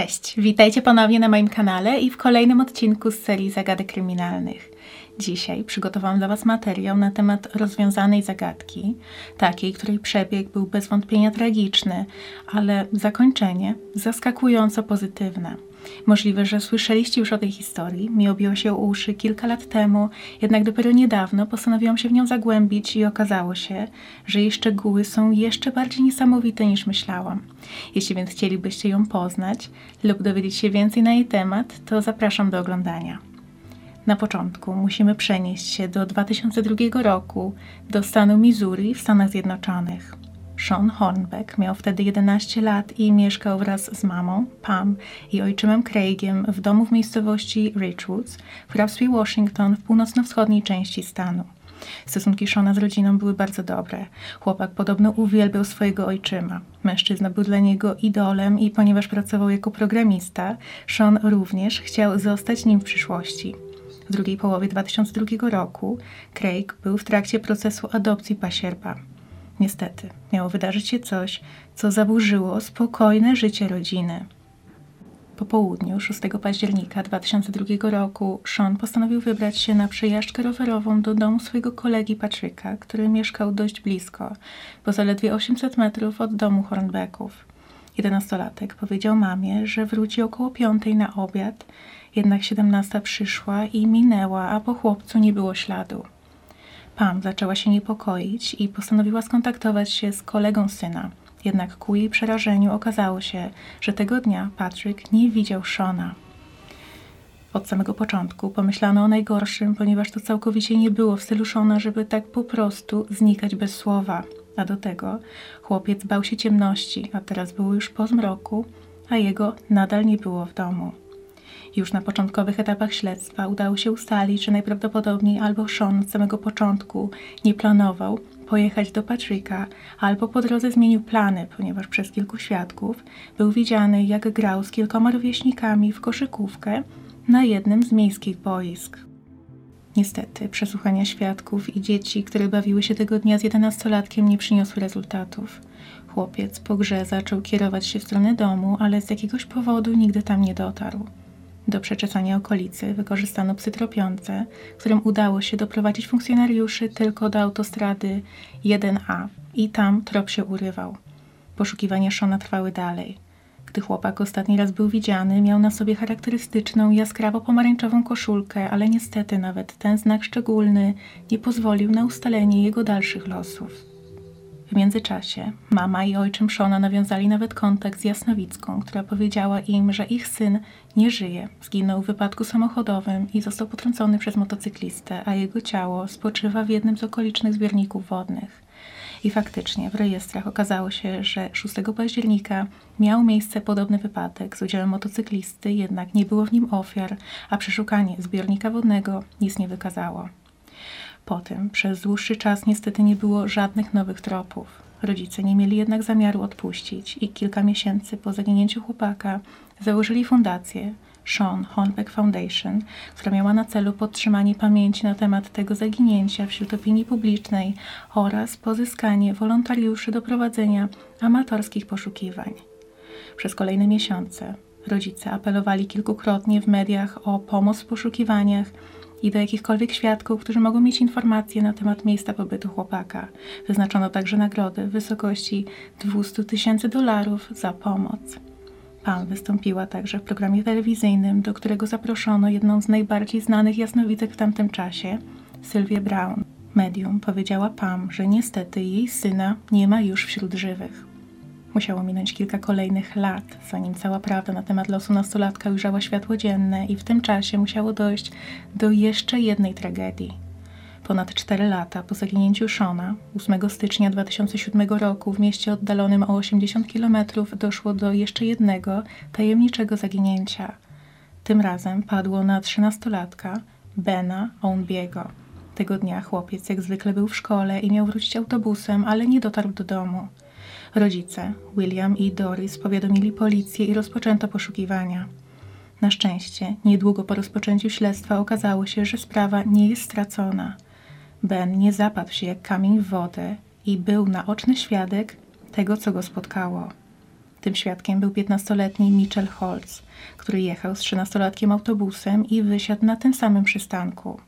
Cześć, witajcie ponownie na moim kanale i w kolejnym odcinku z serii Zagadek Kryminalnych. Dzisiaj przygotowałam dla Was materiał na temat rozwiązanej zagadki, takiej, której przebieg był bez wątpienia tragiczny, ale zakończenie zaskakująco pozytywne. Możliwe, że słyszeliście już o tej historii, mi obiło się uszy kilka lat temu, jednak dopiero niedawno postanowiłam się w nią zagłębić i okazało się, że jej szczegóły są jeszcze bardziej niesamowite niż myślałam. Jeśli więc chcielibyście ją poznać lub dowiedzieć się więcej na jej temat, to zapraszam do oglądania. Na początku musimy przenieść się do 2002 roku, do stanu Missouri w Stanach Zjednoczonych. Sean Hornbeck miał wtedy 11 lat i mieszkał wraz z mamą, Pam i ojczymem Craigiem w domu w miejscowości Richwoods w hrabstwie Washington w północno-wschodniej części stanu. Stosunki Shona z rodziną były bardzo dobre. Chłopak podobno uwielbiał swojego ojczyma. Mężczyzna był dla niego idolem i ponieważ pracował jako programista, Sean również chciał zostać nim w przyszłości. W drugiej połowie 2002 roku Craig był w trakcie procesu adopcji pasierba. Niestety, miało wydarzyć się coś, co zaburzyło spokojne życie rodziny. Po południu 6 października 2002 roku Sean postanowił wybrać się na przejażdżkę rowerową do domu swojego kolegi Patryka, który mieszkał dość blisko, bo zaledwie 800 metrów od domu Hornbecków. Jedenastolatek powiedział mamie, że wróci około piątej na obiad, jednak siedemnasta przyszła i minęła, a po chłopcu nie było śladu. Pam zaczęła się niepokoić i postanowiła skontaktować się z kolegą syna. Jednak ku jej przerażeniu okazało się, że tego dnia Patrick nie widział Shona. Od samego początku pomyślano o najgorszym, ponieważ to całkowicie nie było w stylu Shona, żeby tak po prostu znikać bez słowa. A do tego chłopiec bał się ciemności, a teraz było już po zmroku, a jego nadal nie było w domu. Już na początkowych etapach śledztwa udało się ustalić, że najprawdopodobniej albo Sean od samego początku nie planował pojechać do Patryka, albo po drodze zmienił plany, ponieważ przez kilku świadków był widziany, jak grał z kilkoma rówieśnikami w koszykówkę na jednym z miejskich boisk. Niestety, przesłuchania świadków i dzieci, które bawiły się tego dnia z jedenastolatkiem, nie przyniosły rezultatów. Chłopiec po grze zaczął kierować się w stronę domu, ale z jakiegoś powodu nigdy tam nie dotarł. Do przeczesania okolicy wykorzystano psy tropiące, którym udało się doprowadzić funkcjonariuszy tylko do autostrady 1A i tam trop się urywał. Poszukiwania Shona trwały dalej. Gdy chłopak ostatni raz był widziany, miał na sobie charakterystyczną, jaskrawo-pomarańczową koszulkę, ale niestety nawet ten znak szczególny nie pozwolił na ustalenie jego dalszych losów. W międzyczasie mama i ojczym Shona nawiązali nawet kontakt z Jasnowicką, która powiedziała im, że ich syn nie żyje. Zginął w wypadku samochodowym i został potrącony przez motocyklistę, a jego ciało spoczywa w jednym z okolicznych zbiorników wodnych. I faktycznie w rejestrach okazało się, że 6 października miał miejsce podobny wypadek z udziałem motocyklisty, jednak nie było w nim ofiar, a przeszukanie zbiornika wodnego nic nie wykazało. Po tym przez dłuższy czas niestety nie było żadnych nowych tropów. Rodzice nie mieli jednak zamiaru odpuścić i kilka miesięcy po zaginięciu chłopaka założyli fundację Sean Hornbeck Foundation, która miała na celu podtrzymanie pamięci na temat tego zaginięcia wśród opinii publicznej oraz pozyskanie wolontariuszy do prowadzenia amatorskich poszukiwań. Przez kolejne miesiące rodzice apelowali kilkukrotnie w mediach o pomoc w poszukiwaniach i do jakichkolwiek świadków, którzy mogą mieć informacje na temat miejsca pobytu chłopaka. Wyznaczono także nagrody w wysokości 200 tysięcy dolarów za pomoc. Pan wystąpiła także w programie telewizyjnym, do którego zaproszono jedną z najbardziej znanych jasnowidzek w tamtym czasie, Sylwię Brown. Medium powiedziała Pam, że niestety jej syna nie ma już wśród żywych. Musiało minąć kilka kolejnych lat, zanim cała prawda na temat losu nastolatka ujrzała światło dzienne i w tym czasie musiało dojść do jeszcze jednej tragedii. Ponad 4 lata po zaginięciu Shona, 8 stycznia 2007 roku w mieście oddalonym o 80 km doszło do jeszcze jednego tajemniczego zaginięcia. Tym razem padło na 13-latka Bena Ounbiego. Tego dnia chłopiec jak zwykle był w szkole i miał wrócić autobusem, ale nie dotarł do domu. Rodzice, William i Doris, powiadomili policję i rozpoczęto poszukiwania. Na szczęście, niedługo po rozpoczęciu śledztwa okazało się, że sprawa nie jest stracona. Ben nie zapadł się jak kamień w wodę i był naoczny świadek tego, co go spotkało. Tym świadkiem był 15-letni Mitchell Holtz, który jechał z 13-latkiem autobusem i wysiadł na tym samym przystanku.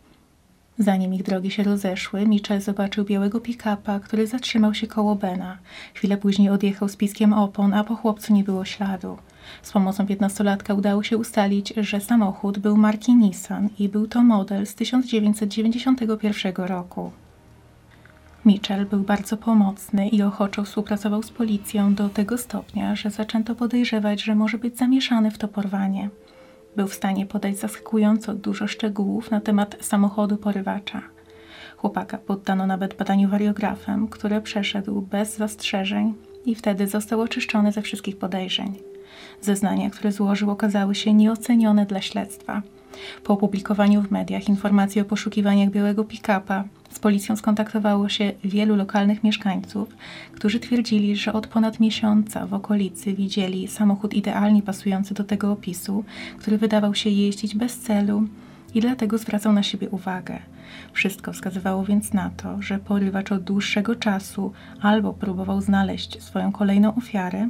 Zanim ich drogi się rozeszły, Mitchell zobaczył białego pick-upa, który zatrzymał się koło Bena. Chwilę później odjechał z piskiem opon, a po chłopcu nie było śladu. Z pomocą piętnastolatka udało się ustalić, że samochód był marki Nissan i był to model z 1991 roku. Mitchell był bardzo pomocny i ochoczo współpracował z policją do tego stopnia, że zaczęto podejrzewać, że może być zamieszany w to porwanie. Był w stanie podać zaskakująco dużo szczegółów na temat samochodu porywacza. Chłopaka poddano nawet badaniu wariografem, które przeszedł bez zastrzeżeń i wtedy został oczyszczony ze wszystkich podejrzeń. Zeznania, które złożył, okazały się nieocenione dla śledztwa. Po opublikowaniu w mediach informacji o poszukiwaniach białego pick-upa, z policją skontaktowało się wielu lokalnych mieszkańców, którzy twierdzili, że od ponad miesiąca w okolicy widzieli samochód idealnie pasujący do tego opisu, który wydawał się jeździć bez celu i dlatego zwracał na siebie uwagę. Wszystko wskazywało więc na to, że porywacz od dłuższego czasu albo próbował znaleźć swoją kolejną ofiarę,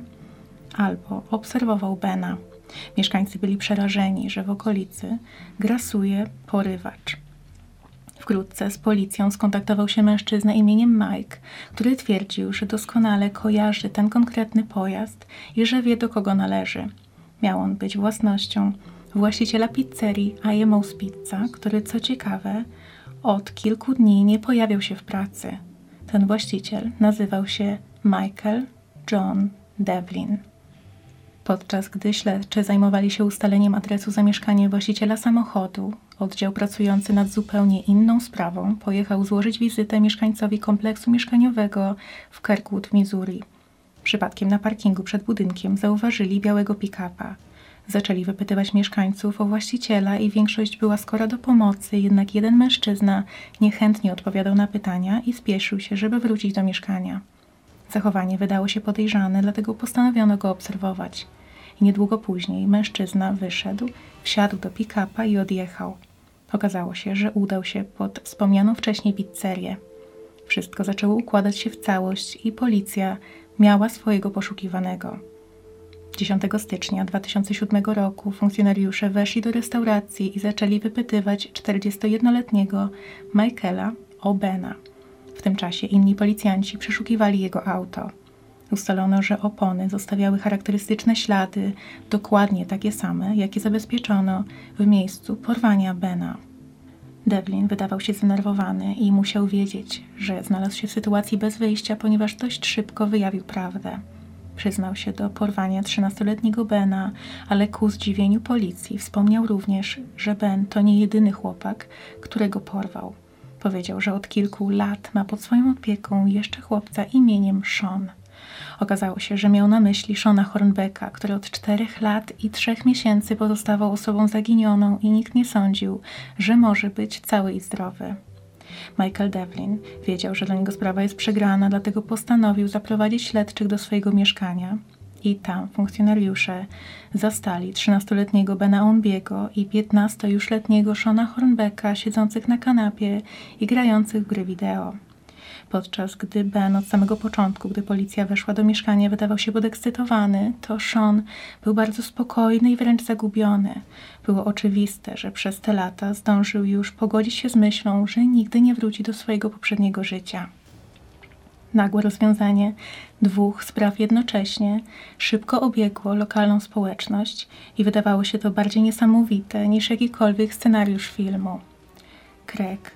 albo obserwował Bena. Mieszkańcy byli przerażeni, że w okolicy grasuje porywacz. Wkrótce z policją skontaktował się mężczyzna imieniem Mike, który twierdził, że doskonale kojarzy ten konkretny pojazd i że wie do kogo należy. Miał on być własnością właściciela pizzerii IMO's Pizza, który co ciekawe od kilku dni nie pojawiał się w pracy. Ten właściciel nazywał się Michael John Devlin. Podczas gdy śledczy zajmowali się ustaleniem adresu zamieszkania właściciela samochodu, oddział pracujący nad zupełnie inną sprawą pojechał złożyć wizytę mieszkańcowi kompleksu mieszkaniowego w Kirkwood w Missouri. Przypadkiem na parkingu przed budynkiem zauważyli białego pick-upa. Zaczęli wypytywać mieszkańców o właściciela i większość była skora do pomocy, jednak jeden mężczyzna niechętnie odpowiadał na pytania i spieszył się, żeby wrócić do mieszkania. Zachowanie wydało się podejrzane, dlatego postanowiono go obserwować. I niedługo później mężczyzna wyszedł, wsiadł do pick-upa i odjechał. Okazało się, że udał się pod wspomnianą wcześniej pizzerię. Wszystko zaczęło układać się w całość i policja miała swojego poszukiwanego. 10 stycznia 2007 roku funkcjonariusze weszli do restauracji i zaczęli wypytywać 41-letniego Michaela Obena. W tym czasie inni policjanci przeszukiwali jego auto. Ustalono, że opony zostawiały charakterystyczne ślady, dokładnie takie same, jakie zabezpieczono w miejscu porwania Bena. Devlin wydawał się zdenerwowany i musiał wiedzieć, że znalazł się w sytuacji bez wyjścia, ponieważ dość szybko wyjawił prawdę. Przyznał się do porwania 13-letniego Bena, ale ku zdziwieniu policji wspomniał również, że Ben to nie jedyny chłopak, którego porwał. Powiedział, że od kilku lat ma pod swoją opieką jeszcze chłopca imieniem Sean. Okazało się, że miał na myśli Shona Hornbecka, który od czterech lat i trzech miesięcy pozostawał osobą zaginioną i nikt nie sądził, że może być cały i zdrowy. Michael Devlin wiedział, że dla niego sprawa jest przegrana, dlatego postanowił zaprowadzić śledczych do swojego mieszkania i tam funkcjonariusze zastali 13-letniego Bena Onbiego i 15-już-letniego Shona Hornbecka siedzących na kanapie i grających w gry wideo. Podczas gdy Ben od samego początku, gdy policja weszła do mieszkania, wydawał się podekscytowany, to Sean był bardzo spokojny i wręcz zagubiony. Było oczywiste, że przez te lata zdążył już pogodzić się z myślą, że nigdy nie wróci do swojego poprzedniego życia. Nagłe rozwiązanie dwóch spraw jednocześnie szybko obiegło lokalną społeczność i wydawało się to bardziej niesamowite niż jakikolwiek scenariusz filmu. Craig,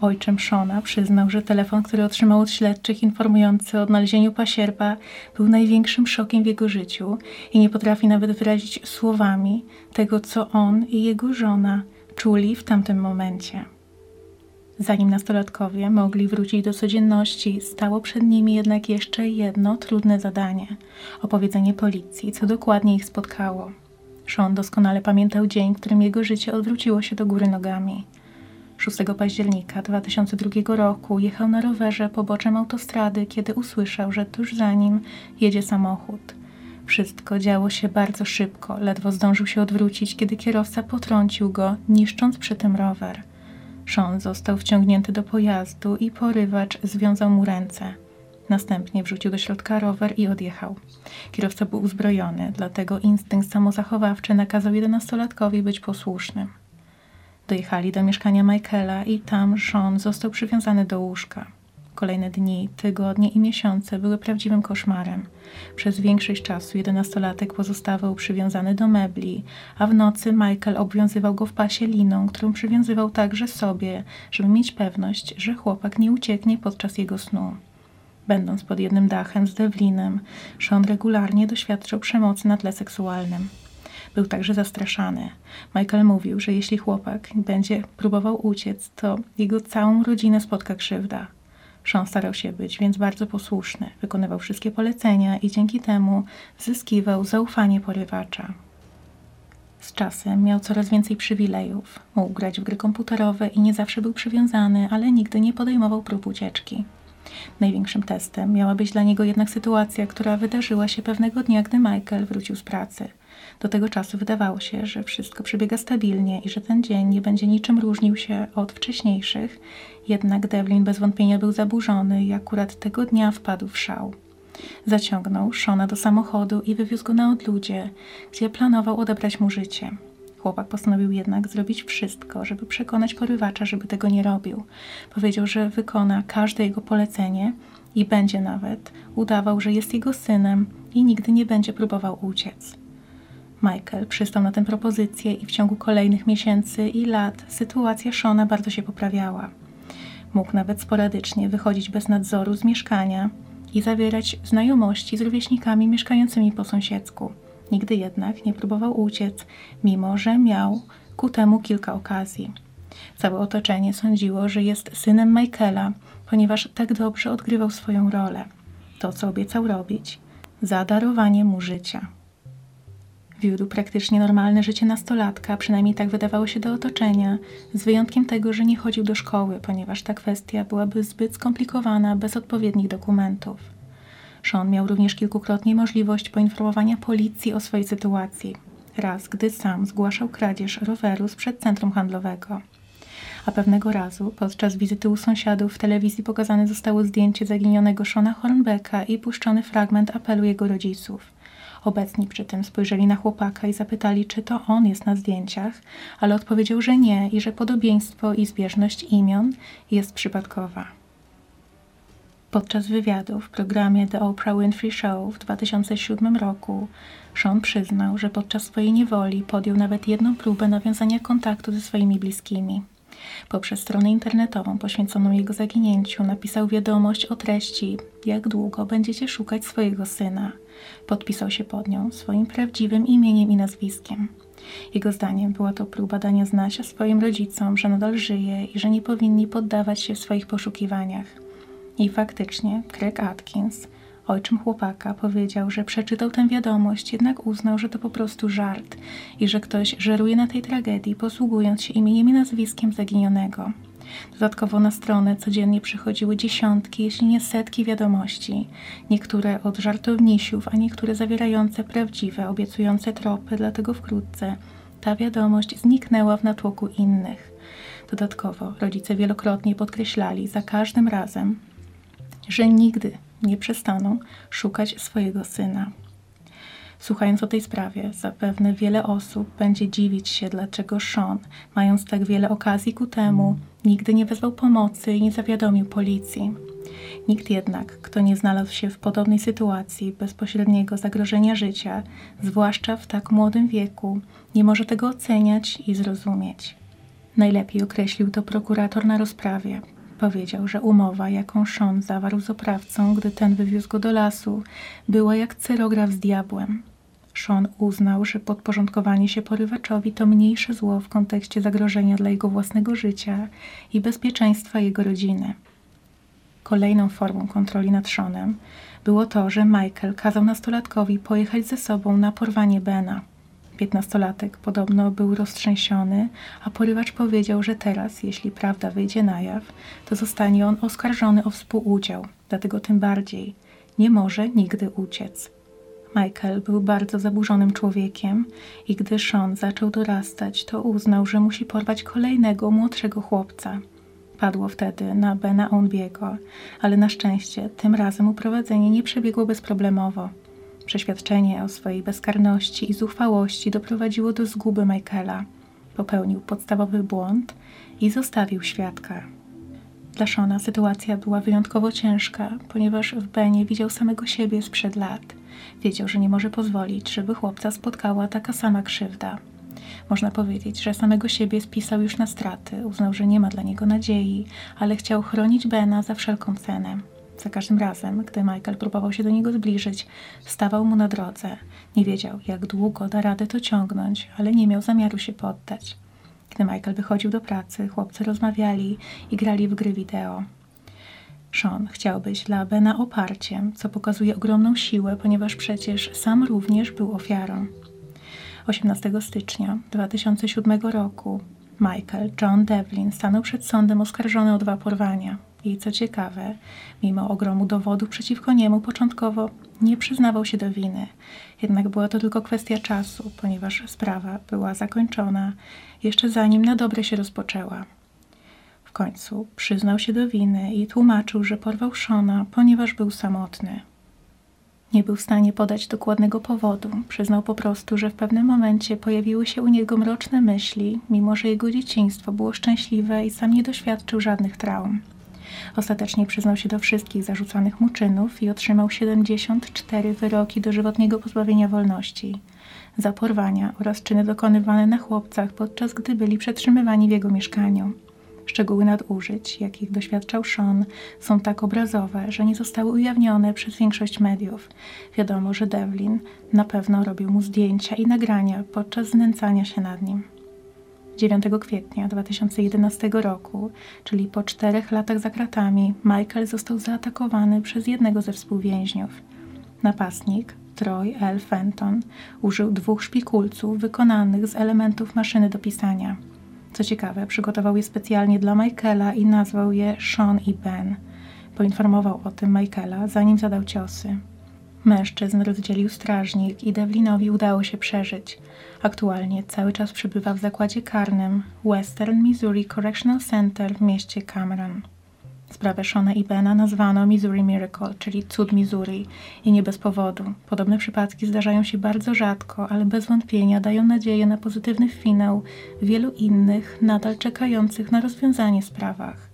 ojczym Shona, przyznał, że telefon, który otrzymał od śledczych informujący o odnalezieniu pasierba, był największym szokiem w jego życiu i nie potrafi nawet wyrazić słowami tego, co on i jego żona czuli w tamtym momencie. Zanim nastolatkowie mogli wrócić do codzienności, stało przed nimi jednak jeszcze jedno trudne zadanie opowiedzenie policji, co dokładnie ich spotkało. Sean doskonale pamiętał dzień, w którym jego życie odwróciło się do góry nogami. 6 października 2002 roku jechał na rowerze poboczem autostrady, kiedy usłyszał, że tuż za nim jedzie samochód. Wszystko działo się bardzo szybko, ledwo zdążył się odwrócić, kiedy kierowca potrącił go, niszcząc przy tym rower. Sean został wciągnięty do pojazdu i porywacz związał mu ręce. Następnie wrzucił do środka rower i odjechał. Kierowca był uzbrojony, dlatego instynkt samozachowawczy nakazał jedenastolatkowi być posłusznym. Dojechali do mieszkania Michaela i tam Sean został przywiązany do łóżka. Kolejne dni, tygodnie i miesiące były prawdziwym koszmarem. Przez większość czasu jedenastolatek pozostawał przywiązany do mebli, a w nocy Michael obwiązywał go w pasie liną, którą przywiązywał także sobie, żeby mieć pewność, że chłopak nie ucieknie podczas jego snu. Będąc pod jednym dachem z Devlinem, Sean regularnie doświadczał przemocy na tle seksualnym. Był także zastraszany. Michael mówił, że jeśli chłopak będzie próbował uciec, to jego całą rodzinę spotka krzywda. Sean starał się być więc bardzo posłuszny, wykonywał wszystkie polecenia i dzięki temu zyskiwał zaufanie porywacza. Z czasem miał coraz więcej przywilejów. Mógł grać w gry komputerowe i nie zawsze był przywiązany, ale nigdy nie podejmował prób ucieczki. Największym testem miała być dla niego jednak sytuacja, która wydarzyła się pewnego dnia, gdy Michael wrócił z pracy. Do tego czasu wydawało się, że wszystko przebiega stabilnie i że ten dzień nie będzie niczym różnił się od wcześniejszych, jednak Devlin bez wątpienia był zaburzony i akurat tego dnia wpadł w szał. Zaciągnął Shona do samochodu i wywiózł go na odludzie, gdzie planował odebrać mu życie. Chłopak postanowił jednak zrobić wszystko, żeby przekonać porywacza, żeby tego nie robił. Powiedział, że wykona każde jego polecenie i będzie nawet udawał, że jest jego synem i nigdy nie będzie próbował uciec. Michael przystał na tę propozycję i w ciągu kolejnych miesięcy i lat sytuacja Shona bardzo się poprawiała. Mógł nawet sporadycznie wychodzić bez nadzoru z mieszkania i zawierać znajomości z rówieśnikami mieszkającymi po sąsiedzku. Nigdy jednak nie próbował uciec, mimo że miał ku temu kilka okazji. Całe otoczenie sądziło, że jest synem Michaela, ponieważ tak dobrze odgrywał swoją rolę. To, co obiecał robić, zadarowanie mu życia. Wiódł praktycznie normalne życie nastolatka, przynajmniej tak wydawało się do otoczenia, z wyjątkiem tego, że nie chodził do szkoły, ponieważ ta kwestia byłaby zbyt skomplikowana bez odpowiednich dokumentów. Sean miał również kilkukrotnie możliwość poinformowania policji o swojej sytuacji. Raz, gdy sam zgłaszał kradzież roweru sprzed centrum handlowego. A pewnego razu, podczas wizyty u sąsiadów, w telewizji pokazane zostało zdjęcie zaginionego Shona Hornbecka i puszczony fragment apelu jego rodziców. Obecni przy tym spojrzeli na chłopaka i zapytali, czy to on jest na zdjęciach, ale odpowiedział, że nie i że podobieństwo i zbieżność imion jest przypadkowa. Podczas wywiadu w programie The Oprah Winfrey Show w 2007 roku Sean przyznał, że podczas swojej niewoli podjął nawet jedną próbę nawiązania kontaktu ze swoimi bliskimi. Poprzez stronę internetową poświęconą jego zaginięciu napisał wiadomość o treści, jak długo będziecie szukać swojego syna. Podpisał się pod nią swoim prawdziwym imieniem i nazwiskiem. Jego zdaniem była to próba dania znać swoim rodzicom, że nadal żyje i że nie powinni poddawać się w swoich poszukiwaniach. I faktycznie Craig Atkins, ojczym chłopaka, powiedział, że przeczytał tę wiadomość, jednak uznał, że to po prostu żart i że ktoś żeruje na tej tragedii, posługując się imieniem i nazwiskiem zaginionego. Dodatkowo na stronę codziennie przychodziły dziesiątki, jeśli nie setki wiadomości, niektóre od żartownisiów, a niektóre zawierające prawdziwe, obiecujące tropy, dlatego wkrótce ta wiadomość zniknęła w natłoku innych. Dodatkowo rodzice wielokrotnie podkreślali za każdym razem, że nigdy nie przestaną szukać swojego syna. Słuchając o tej sprawie, zapewne wiele osób będzie dziwić się, dlaczego Sean, mając tak wiele okazji ku temu, nigdy nie wezwał pomocy i nie zawiadomił policji. Nikt jednak, kto nie znalazł się w podobnej sytuacji bezpośredniego zagrożenia życia, zwłaszcza w tak młodym wieku, nie może tego oceniać i zrozumieć. Najlepiej określił to prokurator na rozprawie. Powiedział, że umowa, jaką Sean zawarł z oprawcą, gdy ten wywiózł go do lasu, była jak cyrograf z diabłem. Sean uznał, że podporządkowanie się porywaczowi to mniejsze zło w kontekście zagrożenia dla jego własnego życia i bezpieczeństwa jego rodziny. Kolejną formą kontroli nad Seanem było to, że Michael kazał nastolatkowi pojechać ze sobą na porwanie Bena. Piętnastolatek podobno był roztrzęsiony, a porywacz powiedział, że teraz, jeśli prawda wyjdzie na jaw, to zostanie on oskarżony o współudział, dlatego tym bardziej nie może nigdy uciec. Michael był bardzo zaburzonym człowiekiem i gdy Sean zaczął dorastać, to uznał, że musi porwać kolejnego młodszego chłopca. padło wtedy na Bena Onbiego, ale na szczęście tym razem uprowadzenie nie przebiegło bezproblemowo. Przeświadczenie o swojej bezkarności i zuchwałości doprowadziło do zguby Michaela. Popełnił podstawowy błąd i zostawił świadka. Dla Shona sytuacja była wyjątkowo ciężka, ponieważ w Benie widział samego siebie sprzed lat. Wiedział, że nie może pozwolić, żeby chłopca spotkała taka sama krzywda. Można powiedzieć, że samego siebie spisał już na straty, uznał, że nie ma dla niego nadziei, ale chciał chronić Bena za wszelką cenę. Za każdym razem, gdy Michael próbował się do niego zbliżyć, stawał mu na drodze. Nie wiedział, jak długo da radę to ciągnąć, ale nie miał zamiaru się poddać. Gdy Michael wychodził do pracy, chłopcy rozmawiali i grali w gry wideo. Sean chciał być dla Bena oparciem, co pokazuje ogromną siłę, ponieważ przecież sam również był ofiarą. 18 stycznia 2007 roku Michael John Devlin stanął przed sądem oskarżony o dwa porwania. I co ciekawe, mimo ogromu dowodów przeciwko niemu, początkowo nie przyznawał się do winy. Jednak była to tylko kwestia czasu, ponieważ sprawa była zakończona jeszcze zanim na dobre się rozpoczęła. W końcu przyznał się do winy i tłumaczył, że porwał Shona, ponieważ był samotny. Nie był w stanie podać dokładnego powodu. Przyznał po prostu, że w pewnym momencie pojawiły się u niego mroczne myśli, mimo że jego dzieciństwo było szczęśliwe i sam nie doświadczył żadnych traum. Ostatecznie przyznał się do wszystkich zarzucanych mu czynów i otrzymał 74 wyroki dożywotniego pozbawienia wolności za porwania oraz czyny dokonywane na chłopcach, podczas gdy byli przetrzymywani w jego mieszkaniu. Szczegóły nadużyć, jakich doświadczał Sean, są tak obrazowe, że nie zostały ujawnione przez większość mediów. Wiadomo, że Devlin na pewno robił mu zdjęcia i nagrania podczas znęcania się nad nim. 9 kwietnia 2011 roku, czyli po czterech latach za kratami, Michael został zaatakowany przez jednego ze współwięźniów. Napastnik, Troy L. Fenton, użył dwóch szpikulców wykonanych z elementów maszyny do pisania. Co ciekawe, przygotował je specjalnie dla Michaela i nazwał je Sean i Ben. Poinformował o tym Michaela, zanim zadał ciosy. Mężczyzn rozdzielił strażnik i Devlinowi udało się przeżyć. Aktualnie cały czas przebywa w zakładzie karnym Western Missouri Correctional Center w mieście Cameron. Sprawę Shona i Bena nazwano Missouri Miracle, czyli cud Missouri i nie bez powodu. Podobne przypadki zdarzają się bardzo rzadko, ale bez wątpienia dają nadzieję na pozytywny finał wielu innych, nadal czekających na rozwiązanie sprawach.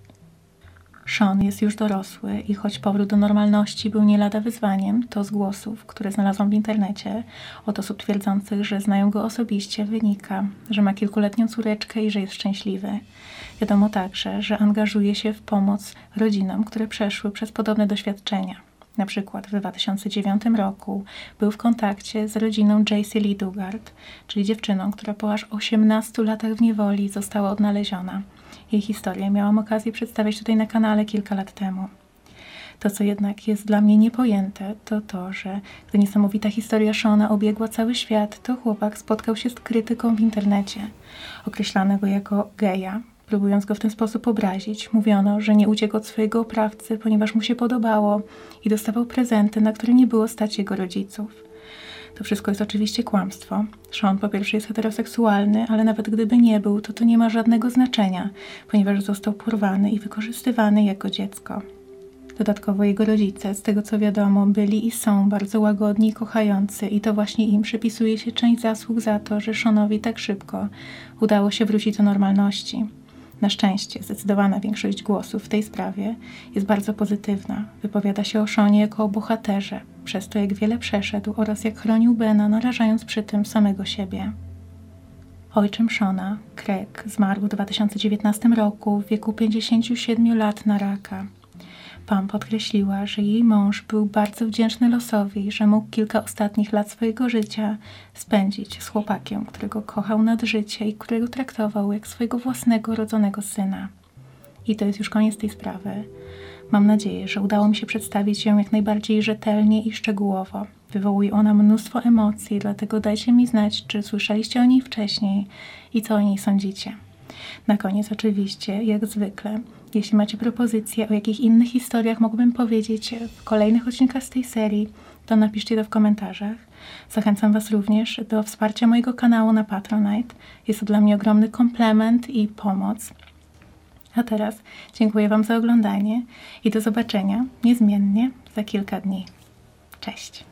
Sean jest już dorosły i choć powrót do normalności był nie lada wyzwaniem, to z głosów, które znalazłam w internecie, od osób twierdzących, że znają go osobiście, wynika, że ma kilkuletnią córeczkę i że jest szczęśliwy. Wiadomo także, że angażuje się w pomoc rodzinom, które przeszły przez podobne doświadczenia. Na przykład w 2009 roku był w kontakcie z rodziną J.C. Lee Dugard, czyli dziewczyną, która po aż 18 latach w niewoli została odnaleziona. Jej historię miałam okazję przedstawiać tutaj na kanale kilka lat temu. To, co jednak jest dla mnie niepojęte, to to, że gdy niesamowita historia Shona obiegła cały świat, to chłopak spotkał się z krytyką w internecie. Określano go jako geja, próbując go w ten sposób obrazić. Mówiono, że nie uciekł od swojego oprawcy, ponieważ mu się podobało i dostawał prezenty, na które nie było stać jego rodziców. To wszystko jest oczywiście kłamstwo. Sean po pierwsze jest heteroseksualny, ale nawet gdyby nie był, to to nie ma żadnego znaczenia, ponieważ został porwany i wykorzystywany jako dziecko. Dodatkowo jego rodzice, z tego co wiadomo, byli i są bardzo łagodni i kochający i to właśnie im przypisuje się część zasług za to, że Seanowi tak szybko udało się wrócić do normalności. Na szczęście zdecydowana większość głosów w tej sprawie jest bardzo pozytywna. Wypowiada się o Szonie jako o bohaterze, przez to jak wiele przeszedł oraz jak chronił Bena, narażając przy tym samego siebie. Ojczym Shona, Craig, zmarł w 2019 roku w wieku 57 lat na raka. Pam podkreśliła, że jej mąż był bardzo wdzięczny losowi, że mógł kilka ostatnich lat swojego życia spędzić z chłopakiem, którego kochał nad życie i którego traktował jak swojego własnego rodzonego syna. I to jest już koniec tej sprawy. Mam nadzieję, że udało mi się przedstawić ją jak najbardziej rzetelnie i szczegółowo. Wywołuje ona mnóstwo emocji, dlatego dajcie mi znać, czy słyszeliście o niej wcześniej i co o niej sądzicie. Na koniec, oczywiście, jak zwykle, jeśli macie propozycje, o jakich innych historiach mógłbym powiedzieć w kolejnych odcinkach z tej serii, to napiszcie to w komentarzach. Zachęcam Was również do wsparcia mojego kanału na Patronite. Jest to dla mnie ogromny komplement i pomoc. A teraz dziękuję Wam za oglądanie i do zobaczenia niezmiennie za kilka dni. Cześć!